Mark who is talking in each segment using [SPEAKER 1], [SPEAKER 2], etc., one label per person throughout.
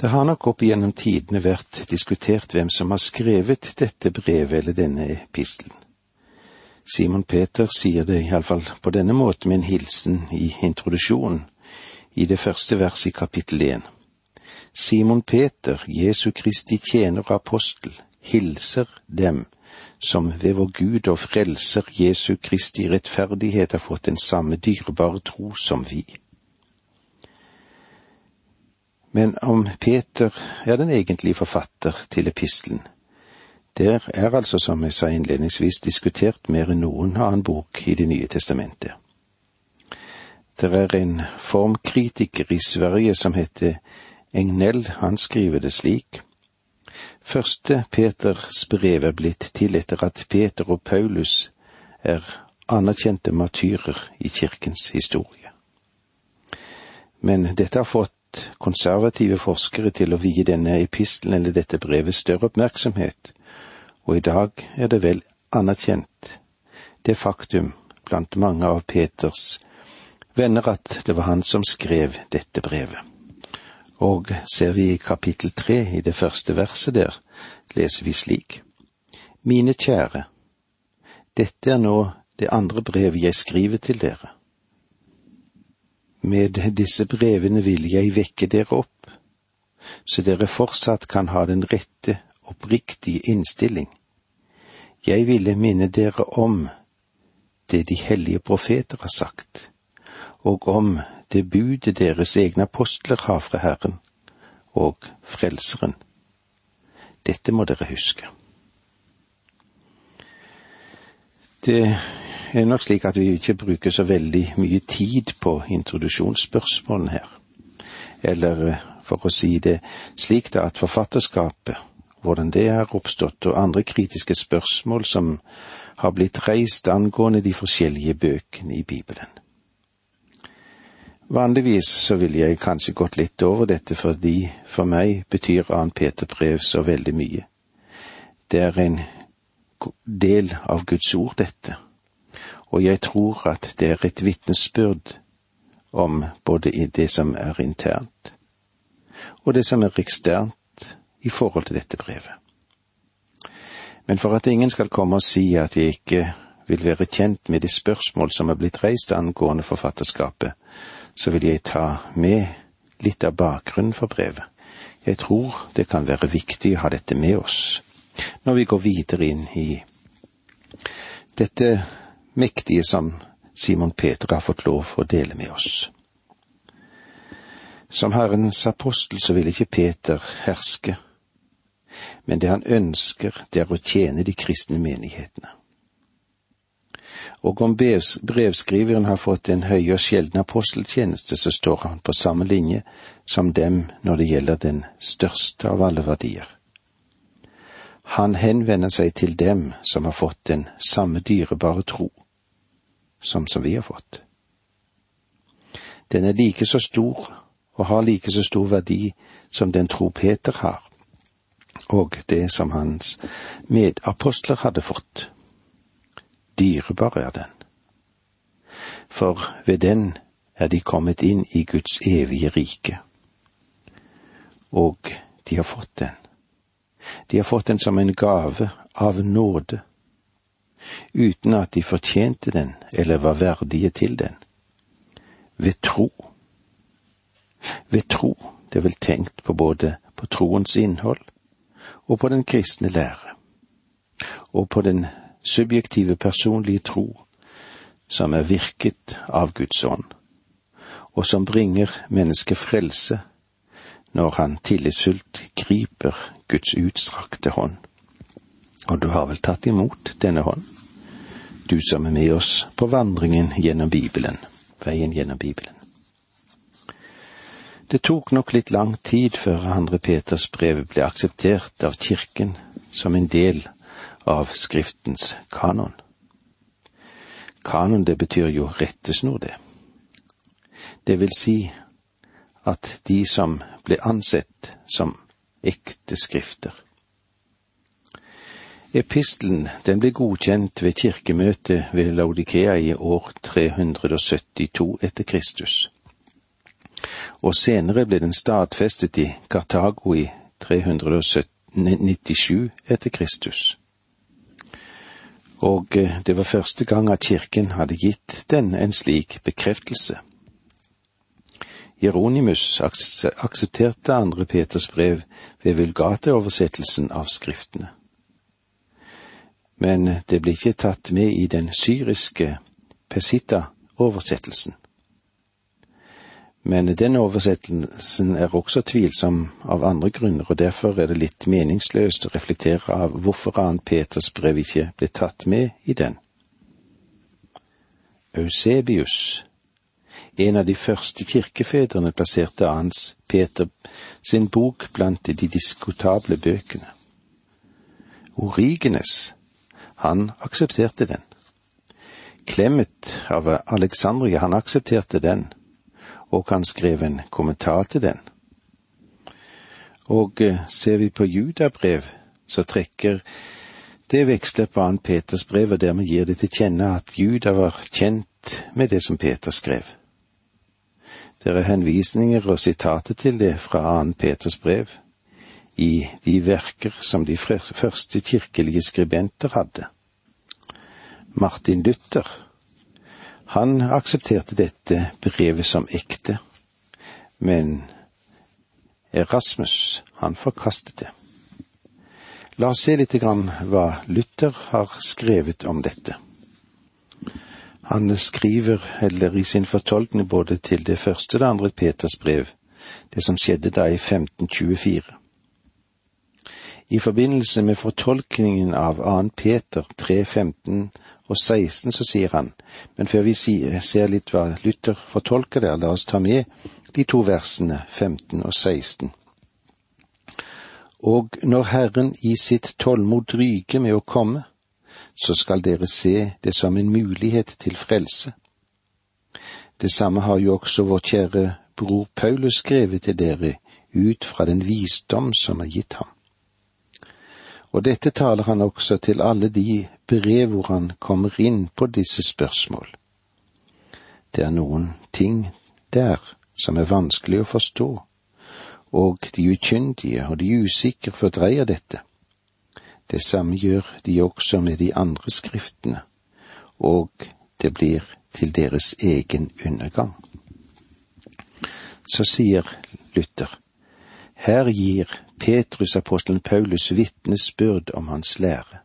[SPEAKER 1] Det har nok opp igjennom tidene vært diskutert hvem som har skrevet dette brevet eller denne epistelen. Simon Peter sier det iallfall på denne måten med en hilsen i introduksjonen, i det første verset i kapittel én. Simon Peter, Jesu Kristi tjener og apostel, hilser dem som ved vår Gud og Frelser Jesu Kristi rettferdighet har fått den samme dyrebare tro som vi. Men om Peter er den egentlige forfatter til epistelen, der er altså, som jeg sa innledningsvis, diskutert mer enn noen annen bok i Det nye testamentet. Det er en formkritiker i Sverige som heter Egnell, han skriver det slik. Første Peters brev er blitt til etter at Peter og Paulus er anerkjente matyrer i kirkens historie. Men dette har fått konservative forskere til å vie denne epistelen eller dette brevet større oppmerksomhet, og i dag er det vel anerkjent det faktum blant mange av Peters venner at det var han som skrev dette brevet. Og ser vi i kapittel tre, i det første verset der, leser vi slik. Mine kjære, dette er nå det andre brevet jeg skriver til dere. Med disse brevene vil jeg vekke dere opp, så dere fortsatt kan ha den rette, oppriktige innstilling. Jeg ville minne dere om det de hellige profeter har sagt, og om det budet deres egne apostler har fra Herren og Frelseren. Dette må dere huske. Det er nok slik at vi ikke bruker så veldig mye tid på introduksjonsspørsmålene her. Eller eh, for å si det slik da at forfatterskapet, hvordan det har oppstått, og andre kritiske spørsmål som har blitt reist angående de forskjellige bøkene i Bibelen. Vanligvis så ville jeg kanskje gått litt over dette fordi for meg betyr Ann Peter brev så veldig mye. Det er en del av Guds ord, dette og jeg tror at det er et vitnesbyrd om både det som er internt, og det som er eksternt i forhold til dette brevet. Men for at ingen skal komme og si at jeg ikke vil være kjent med de spørsmål som er blitt reist angående forfatterskapet, så vil jeg ta med litt av bakgrunnen for brevet. Jeg tror det kan være viktig å ha dette med oss når vi går videre inn i dette mektige som Simon Peter har fått lov å dele med oss. Som Herrens apostel så vil ikke Peter herske, men det han ønsker, det er å tjene de kristne menighetene. Og om brevskriveren har fått en høy og sjelden aposteltjeneste, så står han på samme linje som dem når det gjelder den største av alle verdier. Han henvender seg til dem som har fått den samme dyrebare tro som, som vi har fått. Den er like så stor og har like så stor verdi som den tro Peter har, og det som hans medapostler hadde fått. Dyrebar er den. For ved den er de kommet inn i Guds evige rike. Og de har fått den. De har fått den som en gave av nåde uten at de fortjente den eller var verdige til den. Ved tro. Ved tro, det er vel tenkt på både på troens innhold og på den kristne lære, og på den subjektive personlige tro som er virket av Guds ånd, og som bringer mennesket frelse når han tillitsfullt griper Guds utstrakte hånd. Og du har vel tatt imot denne hånd? Du som er med oss på vandringen gjennom Bibelen, veien gjennom Bibelen. Det tok nok litt lang tid før andre Peters brev ble akseptert av kirken som en del av Skriftens kanon. Kanon, det betyr jo rettesnor, det. Det vil si at de som ble ansett som ekte skrifter, Epistelen den ble godkjent ved kirkemøtet ved Laudikea i år 372 etter Kristus. og senere ble den stadfestet i Kartago i 397 etter Kristus. Og eh, det var første gang at kirken hadde gitt den en slik bekreftelse. Jeronimus aksepterte andre Peters brev ved vulgate-oversettelsen av Skriftene. Men det ble ikke tatt med i den syriske Pesita-oversettelsen. Men den oversettelsen er også tvilsom av andre grunner, og derfor er det litt meningsløst å reflektere av hvorfor annet Peters brev ikke ble tatt med i den. Eusebius, en av de første kirkefedrene, plasserte Ans Peter sin bok blant de diskutable bøkene. Origenes, han aksepterte den. Klemmet av Alexandria, han aksepterte den og han skrev en kommentar til den. Og eh, ser vi på judabrev, så trekker det veksler på annet Peters brev, og dermed gir det til kjenne at Juda var kjent med det som Peter skrev. Det er henvisninger og sitater til det fra annet Peters brev i de verker som de første kirkelige skribenter hadde. Martin Luther han aksepterte dette brevet som ekte, men Erasmus, han forkastet det. La oss se litt grann hva Luther har skrevet om dette. Han skriver, eller i sin fortolkning både til det første og det andre Peters brev, det som skjedde da i 1524. I forbindelse med fortolkningen av 2. Peter 3, 15 og 16 så sier han, men før vi ser litt hva Luther fortolker der, la oss ta med de to versene 15 og 16. Og når Herren i sitt tålmod ryker med å komme, så skal dere se det som en mulighet til frelse. Det samme har jo også vår kjære bror Paulus skrevet til dere ut fra den visdom som er gitt ham. Og dette taler han også til alle de brev hvor han kommer inn på disse spørsmål. Det er noen ting der som er vanskelig å forstå, og de ukyndige og de usikre fordreier dette. Det samme gjør de også med de andre skriftene, og det blir til deres egen undergang. Så sier Luther, her gir Petrus-apostelen Paulus vitnesbyrd om hans lære.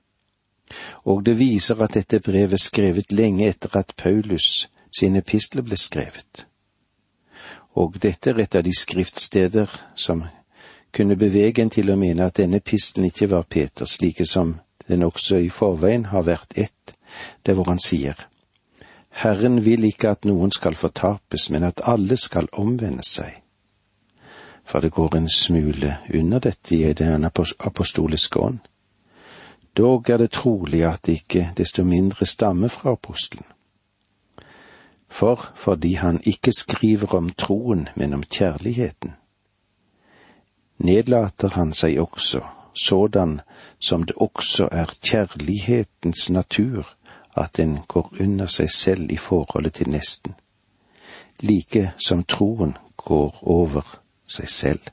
[SPEAKER 1] Og det viser at dette brevet er skrevet lenge etter at Paulus sine epistler ble skrevet. Og dette er et av de skriftsteder som kunne bevege en til å mene at denne pistelen ikke var Peters, like som den også i forveien har vært ett, det hvor han sier, Herren vil ikke at noen skal fortapes, men at alle skal omvende seg for det går en smule under dette i den apostoliske ånd. Dog er det trolig at det ikke desto mindre stammer fra apostelen. For fordi han ikke skriver om troen, men om kjærligheten, nedlater han seg også sådan som det også er kjærlighetens natur at den går under seg selv i forholdet til nesten, like som troen går over seg selv.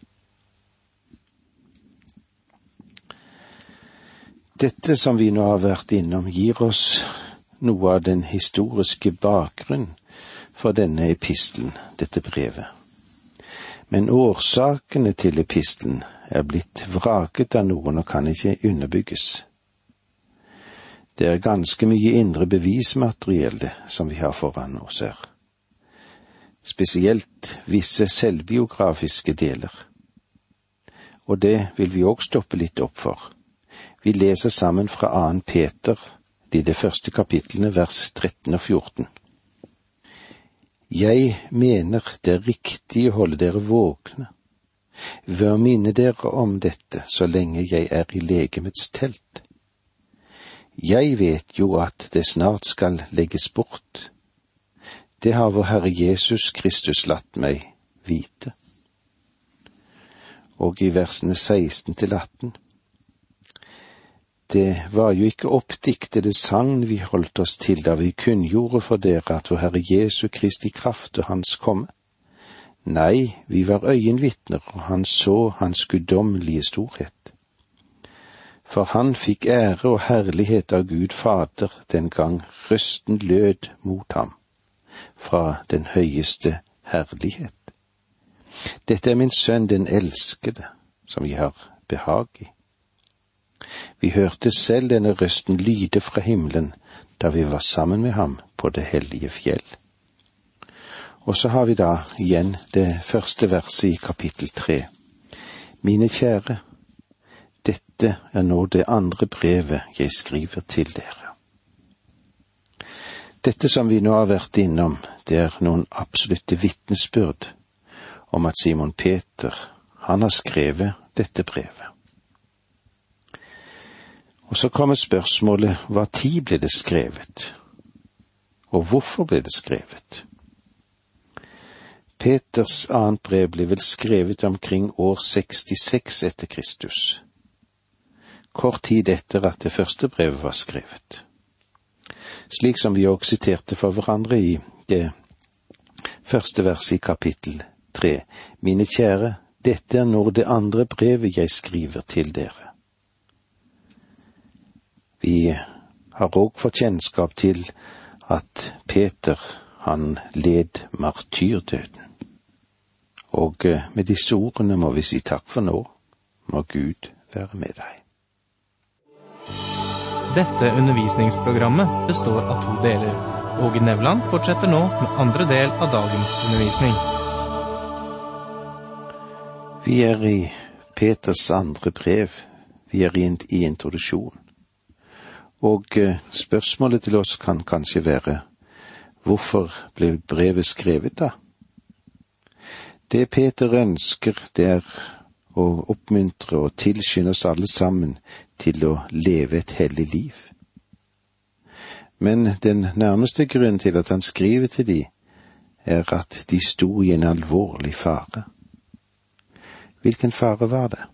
[SPEAKER 1] Dette som vi nå har vært innom, gir oss noe av den historiske bakgrunn for denne epistelen, dette brevet. Men årsakene til epistelen er blitt vraket av noen og kan ikke underbygges. Det er ganske mye indre bevismateriell som vi har foran oss her spesielt visse selvbiografiske deler. Og det vil vi òg stoppe litt opp for. Vi leser sammen fra annen Peter, de det første kapitlene, vers 13 og 14. Jeg mener det er riktig å holde dere våkne, ved å minne dere om dette så lenge jeg er i legemets telt. Jeg vet jo at det snart skal legges bort, det har vår Herre Jesus Kristus latt meg vite. Og i versene 16 til 18. Det var jo ikke oppdiktede sagn vi holdt oss til da vi kunngjorde for dere at vår Herre Jesu Kristi kraft og Hans komme. Nei, vi var øyenvitner, og han så hans guddommelige storhet. For han fikk ære og herlighet av Gud Fader den gang røsten lød mot ham fra den høyeste herlighet. Dette er min sønn den elskede, som vi har behag i. Vi hørte selv denne røsten lyde fra himmelen da vi var sammen med ham på det hellige fjell. Og så har vi da igjen det første verset i kapittel tre. Mine kjære, dette er nå det andre brevet jeg skriver til dere. Dette som vi nå har vært innom, det er noen absolutte vitnesbyrd om at Simon Peter, han har skrevet dette brevet. Og så kommer spørsmålet hva tid ble det skrevet, og hvorfor ble det skrevet? Peters annet brev ble vel skrevet omkring år 66 etter Kristus, kort tid etter at det første brevet var skrevet. Slik som vi òg siterte for hverandre i det første verset i kapittel tre. Mine kjære, dette er nå det andre brevet jeg skriver til dere. Vi har òg fått kjennskap til at Peter, han led martyrdøden. Og eh, med disse ordene må vi si takk for nå. Må Gud være med deg.
[SPEAKER 2] Dette undervisningsprogrammet består av to deler. Åge Nevland fortsetter nå med andre del av dagens undervisning.
[SPEAKER 1] Vi er i Peters andre brev. Vi er i introduksjon. Og eh, spørsmålet til oss kan kanskje være hvorfor ble brevet skrevet da? Det Peter ønsker, det er å oppmuntre og tilskynde oss alle sammen til å leve et hellig liv. Men den nærmeste grunnen til at han skriver til de, er at de sto i en alvorlig fare. Hvilken fare var det?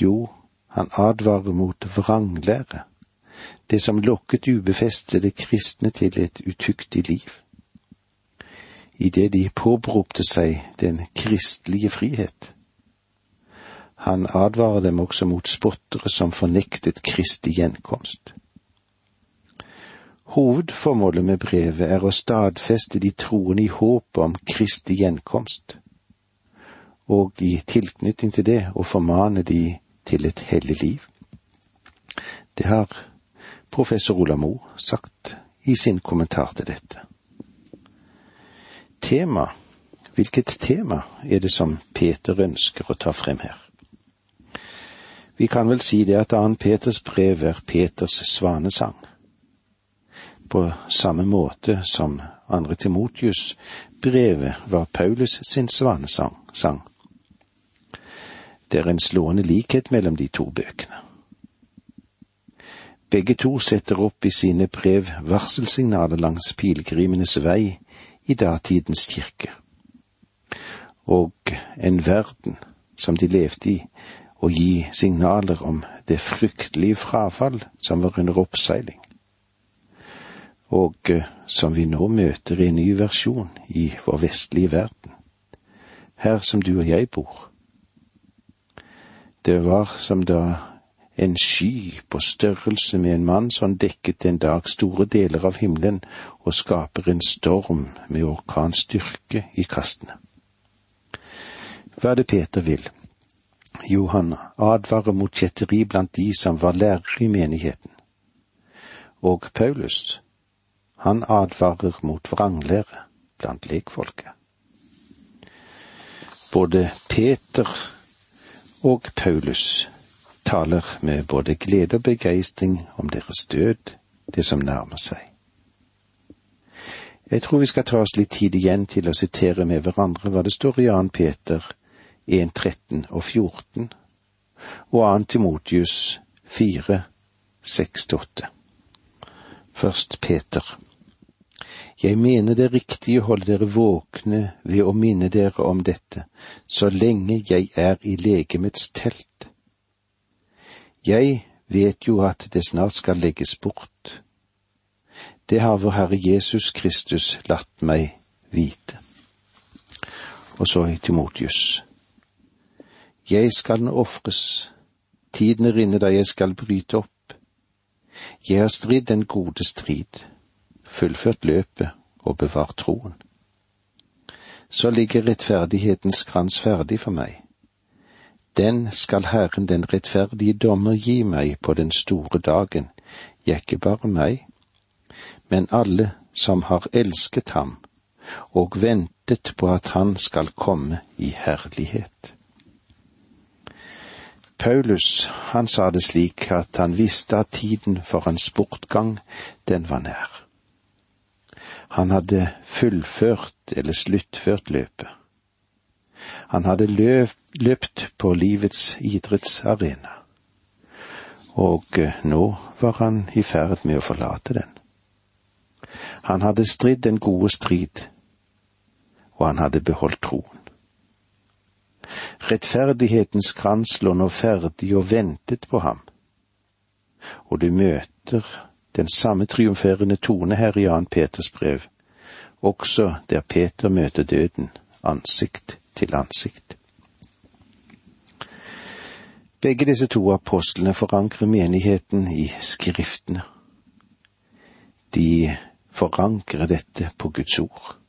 [SPEAKER 1] Jo, han advarer mot vranglære det som lokket ubefestede kristne til et utuktig liv. Idet de påberopte seg den kristelige frihet. Han advarer dem også mot spottere som fornektet Kristi gjenkomst. Hovedformålet med brevet er å stadfeste de troende i håpet om Kristi gjenkomst, og i tilknytning til det å formane de til et hellig liv. Det har professor Ola Moe sagt i sin kommentar til dette. Tema, hvilket tema er det som Peter ønsker å ta frem her? Vi kan vel si det at annen Peters brev er Peters svanesang. På samme måte som andre Timotius brevet var Paulus sin svanesang. Det er en slående likhet mellom de to bøkene. Begge to setter opp i sine brev varselsignaler langs pilegrimenes vei i datidens kirke, og en verden som de levde i, og gi signaler om det fryktelige frafall som var under oppseiling, og eh, som vi nå møter i en ny versjon i vår vestlige verden, her som du og jeg bor. Det var som da en sky på størrelse med en mann som dekket en dag store deler av himmelen og skaper en storm med orkanstyrke i kastene. Hva er det Peter vil? Jo, han advarer mot kjetteri blant de som var lærere i menigheten. Og Paulus, han advarer mot vranglære blant lekfolket. Både Peter og Paulus taler med både glede og begeistring om deres død, det som nærmer seg. Jeg tror vi skal ta oss litt tid igjen til å sitere med hverandre hva det står i 2. Peter 1, 13 og 14, og 2. Timotius 4, 6-8. Først Peter. Jeg mener det er riktig å holde dere våkne ved å minne dere om dette, så lenge jeg er i legemets telt jeg vet jo at det snart skal legges bort. Det har vår Herre Jesus Kristus latt meg vite. Og så i Timotius. Jeg skal nå ofres, tiden er inne da jeg skal bryte opp. Jeg har stridd den gode strid, fullført løpet og bevart troen. Så ligger rettferdighetens krans ferdig for meg. Den skal Herren den rettferdige dommer gi meg på den store dagen, ja, ikke bare meg, men alle som har elsket ham og ventet på at han skal komme i herlighet. Paulus, han sa det slik at han visste at tiden for hans bortgang, den var nær. Han hadde fullført eller sluttført løpet. Han hadde løpt på livets idrettsarena, og eh, nå var han i ferd med å forlate den. Han hadde stridd den gode strid, og han hadde beholdt troen. Rettferdighetens krans lå nå ferdig og ventet på ham, og du møter den samme triumferende tone her i Jan Peters brev, også der Peter møter døden ansikt til ansikt. Begge disse to apostlene forankrer menigheten i Skriftene. De forankrer dette på Guds ord.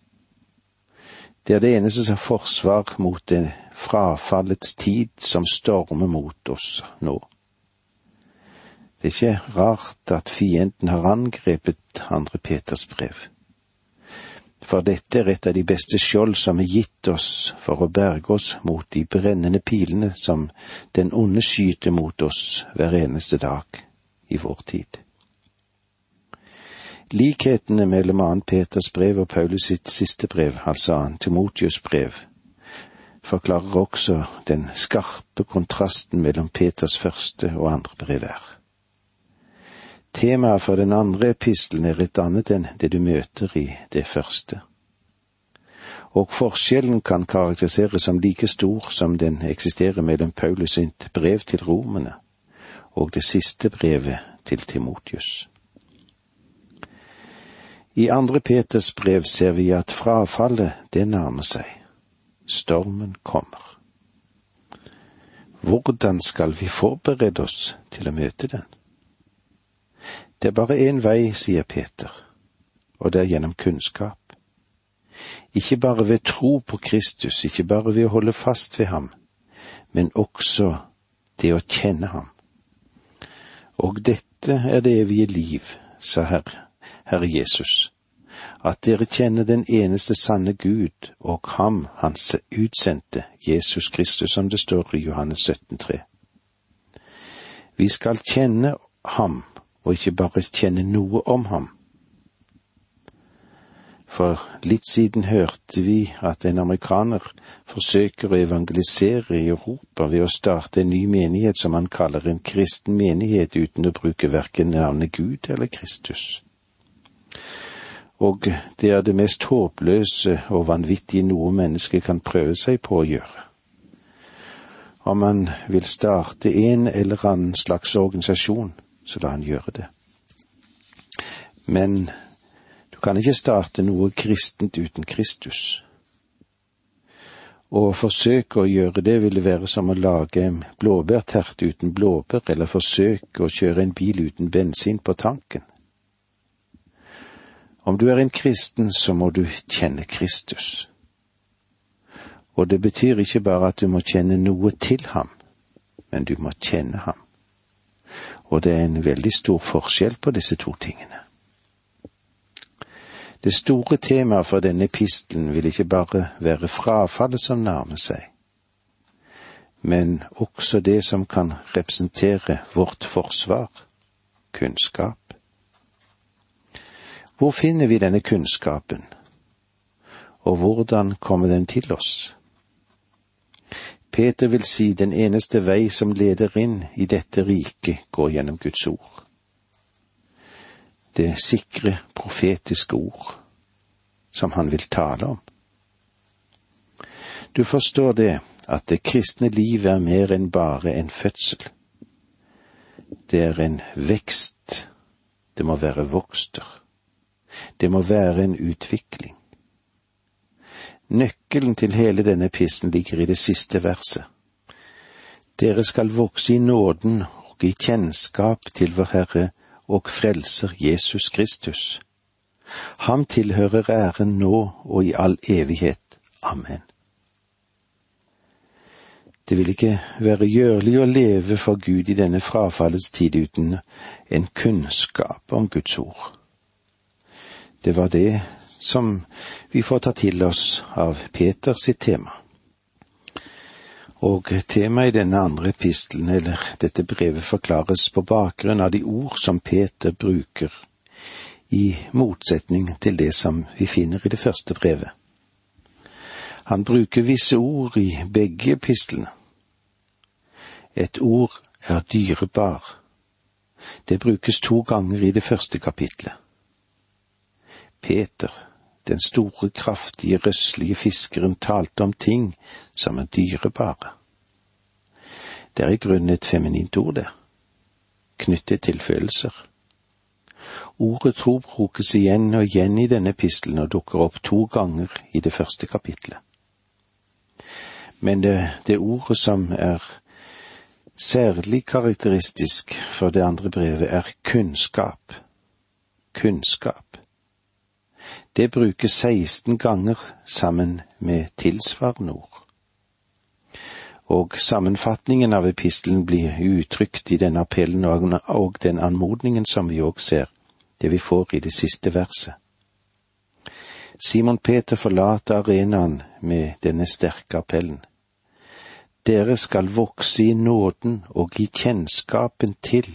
[SPEAKER 1] Det er det eneste som forsvar mot det frafallets tid som stormer mot oss nå. Det er ikke rart at fienden har angrepet andre Peters brev. For dette er et av de beste skjold som er gitt oss for å berge oss mot de brennende pilene som den onde skyter mot oss hver eneste dag i vår tid. Likhetene mellom annet Peters brev og Paulus sitt siste brev, altså annet Timotius brev, forklarer også den skarpe kontrasten mellom Peters første og andre brev er. Temaet for den andre epistelen er et annet enn det du møter i det første. Og forskjellen kan karakteriseres som like stor som den eksisterer mellom Paulus sitt brev til romene og det siste brevet til Timotius. I andre Peters brev ser vi at frafallet, det nærmer seg. Stormen kommer. Hvordan skal vi forberede oss til å møte den? Det er bare én vei, sier Peter, og det er gjennom kunnskap. Ikke bare ved tro på Kristus, ikke bare ved å holde fast ved ham, men også det å kjenne ham. Og dette er det evige liv, sa Herre Herre Jesus, at dere kjenner den eneste sanne Gud og ham Hans utsendte, Jesus Kristus, som det står i Johannes 17,3. Vi skal kjenne ham, og ikke bare kjenne noe om ham. For litt siden hørte vi at en amerikaner forsøker å evangelisere i Europa ved å starte en ny menighet som han kaller en kristen menighet uten å bruke verken navnet Gud eller Kristus og det er det mest håpløse og vanvittige noe menneske kan prøve seg på å gjøre. Om han vil starte en eller annen slags organisasjon, så la han gjøre det. Men du kan ikke starte noe kristent uten Kristus. Å forsøke å gjøre det ville være som å lage en blåbærtert uten blåbær, eller forsøke å kjøre en bil uten bensin på tanken. Om du er en kristen, så må du kjenne Kristus. Og det betyr ikke bare at du må kjenne noe til ham, men du må kjenne ham. Og det er en veldig stor forskjell på disse to tingene. Det store temaet for denne pistelen vil ikke bare være frafallet som nærmer seg, men også det som kan representere vårt forsvar, kunnskap. Hvor finner vi denne kunnskapen, og hvordan kommer den til oss? Peter vil si den eneste vei som leder inn i dette riket, går gjennom Guds ord. Det sikre profetiske ord som han vil tale om. Du forstår det at det kristne livet er mer enn bare en fødsel. Det er en vekst, det må være vokster. Det må være en utvikling. Nøkkelen til hele denne pissen ligger i det siste verset. Dere skal vokse i nåden og i kjennskap til vår Herre og Frelser Jesus Kristus. Ham tilhører æren nå og i all evighet. Amen. Det vil ikke være gjørlig å leve for Gud i denne frafallets tid uten en kunnskap om Guds ord. Det var det som vi får ta til oss av Peter sitt tema. Og temaet i denne andre epistelen, eller dette brevet, forklares på bakgrunn av de ord som Peter bruker, i motsetning til det som vi finner i det første brevet. Han bruker visse ord i begge epistlene. Et ord er dyrebar. Det brukes to ganger i det første kapitlet. Peter, den store, kraftige, røslige fiskeren, talte om ting som er dyrebare. Det er i grunnen et feminint ord, det, knyttet til følelser. Ordet tro brukes igjen og igjen i denne epistelen og dukker opp to ganger i det første kapitlet. Men det, det ordet som er særlig karakteristisk for det andre brevet, er kunnskap. Kunnskap. Det brukes 16 ganger sammen med tilsvarende ord. Og sammenfatningen av epistelen blir uttrykt i denne appellen og den anmodningen som vi òg ser, det vi får i det siste verset. Simon Peter forlater arenaen med denne sterke appellen. Dere skal vokse i nåden og i kjennskapen til,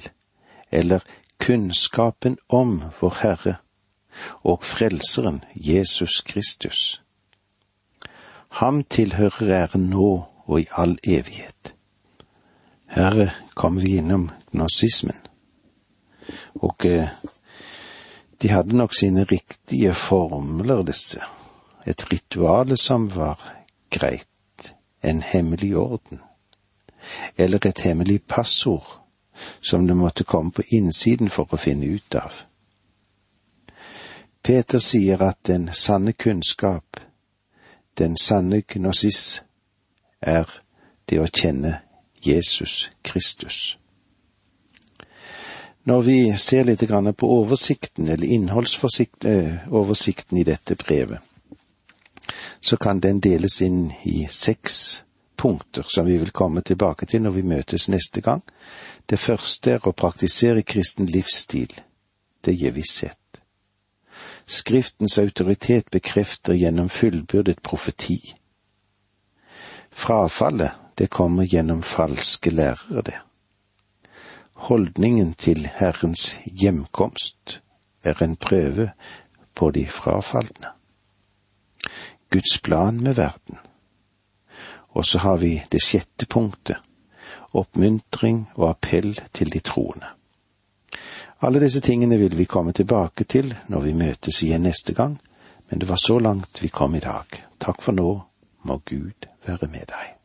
[SPEAKER 1] eller kunnskapen om vår Herre og Frelseren Jesus Kristus. Ham tilhører æren nå og i all evighet. Her kommer vi innom nazismen. Og eh, de hadde nok sine riktige formler, disse. Et rituale som var greit en hemmelig orden, eller et hemmelig passord som det måtte komme på innsiden for å finne ut av. Peter sier at den sanne kunnskap, den sanne gnosis, er det å kjenne Jesus Kristus. Når vi ser litt på oversikten, eller innholdsoversikten eh, i dette brevet, så kan den deles inn i seks punkter som vi vil komme tilbake til når vi møtes neste gang. Det første er å praktisere kristen livsstil. Det gir visshet. Skriftens autoritet bekrefter gjennom fullbyrdet profeti. Frafallet, det kommer gjennom falske lærere, det. Holdningen til Herrens hjemkomst er en prøve på de frafalne. Guds plan med verden. Og så har vi det sjette punktet, oppmuntring og appell til de troende. Alle disse tingene vil vi komme tilbake til når vi møtes igjen neste gang, men det var så langt vi kom i dag. Takk for nå, må Gud være med deg.